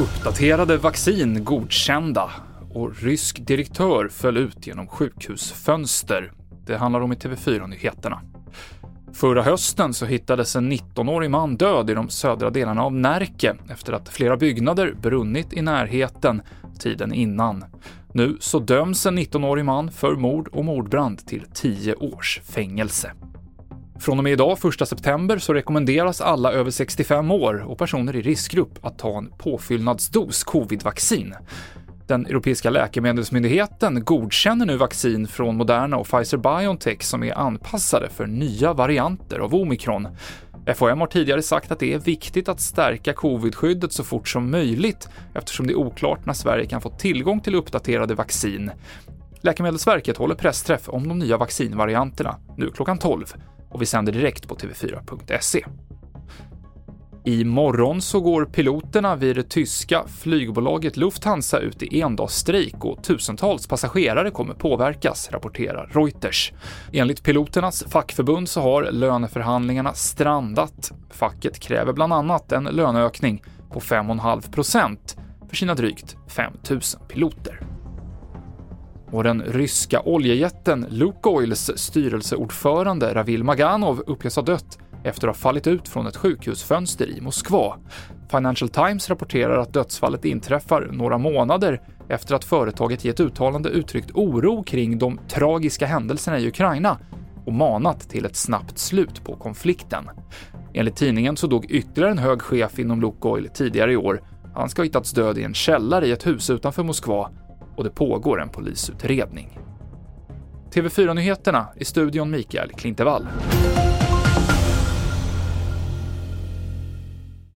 Uppdaterade vaccin godkända och rysk direktör föll ut genom sjukhusfönster. Det handlar om i TV4-nyheterna. Förra hösten så hittades en 19-årig man död i de södra delarna av Närke efter att flera byggnader brunnit i närheten tiden innan. Nu så döms en 19-årig man för mord och mordbrand till 10 års fängelse. Från och med idag, 1 september, så rekommenderas alla över 65 år och personer i riskgrupp att ta en påfyllnadsdos covidvaccin. Den europeiska läkemedelsmyndigheten godkänner nu vaccin från Moderna och Pfizer-Biontech som är anpassade för nya varianter av omikron. FHM har tidigare sagt att det är viktigt att stärka covidskyddet så fort som möjligt eftersom det är oklart när Sverige kan få tillgång till uppdaterade vaccin. Läkemedelsverket håller pressträff om de nya vaccinvarianterna nu klockan 12 och vi sänder direkt på tv4.se. Imorgon så går piloterna vid det tyska flygbolaget Lufthansa ut i endagsstrejk och tusentals passagerare kommer påverkas, rapporterar Reuters. Enligt piloternas fackförbund så har löneförhandlingarna strandat. Facket kräver bland annat en löneökning på 5,5 procent för sina drygt 5 000 piloter. Och den ryska oljejätten Lukoils styrelseordförande Ravil Maganov uppges ha dött efter att ha fallit ut från ett sjukhusfönster i Moskva. Financial Times rapporterar att dödsfallet inträffar några månader efter att företaget i ett uttalande uttryckt oro kring de tragiska händelserna i Ukraina och manat till ett snabbt slut på konflikten. Enligt tidningen så dog ytterligare en hög chef inom Lukoil tidigare i år. Han ska ha hittats död i en källare i ett hus utanför Moskva och det pågår en polisutredning. TV4-nyheterna i studion Mikael Klintevall.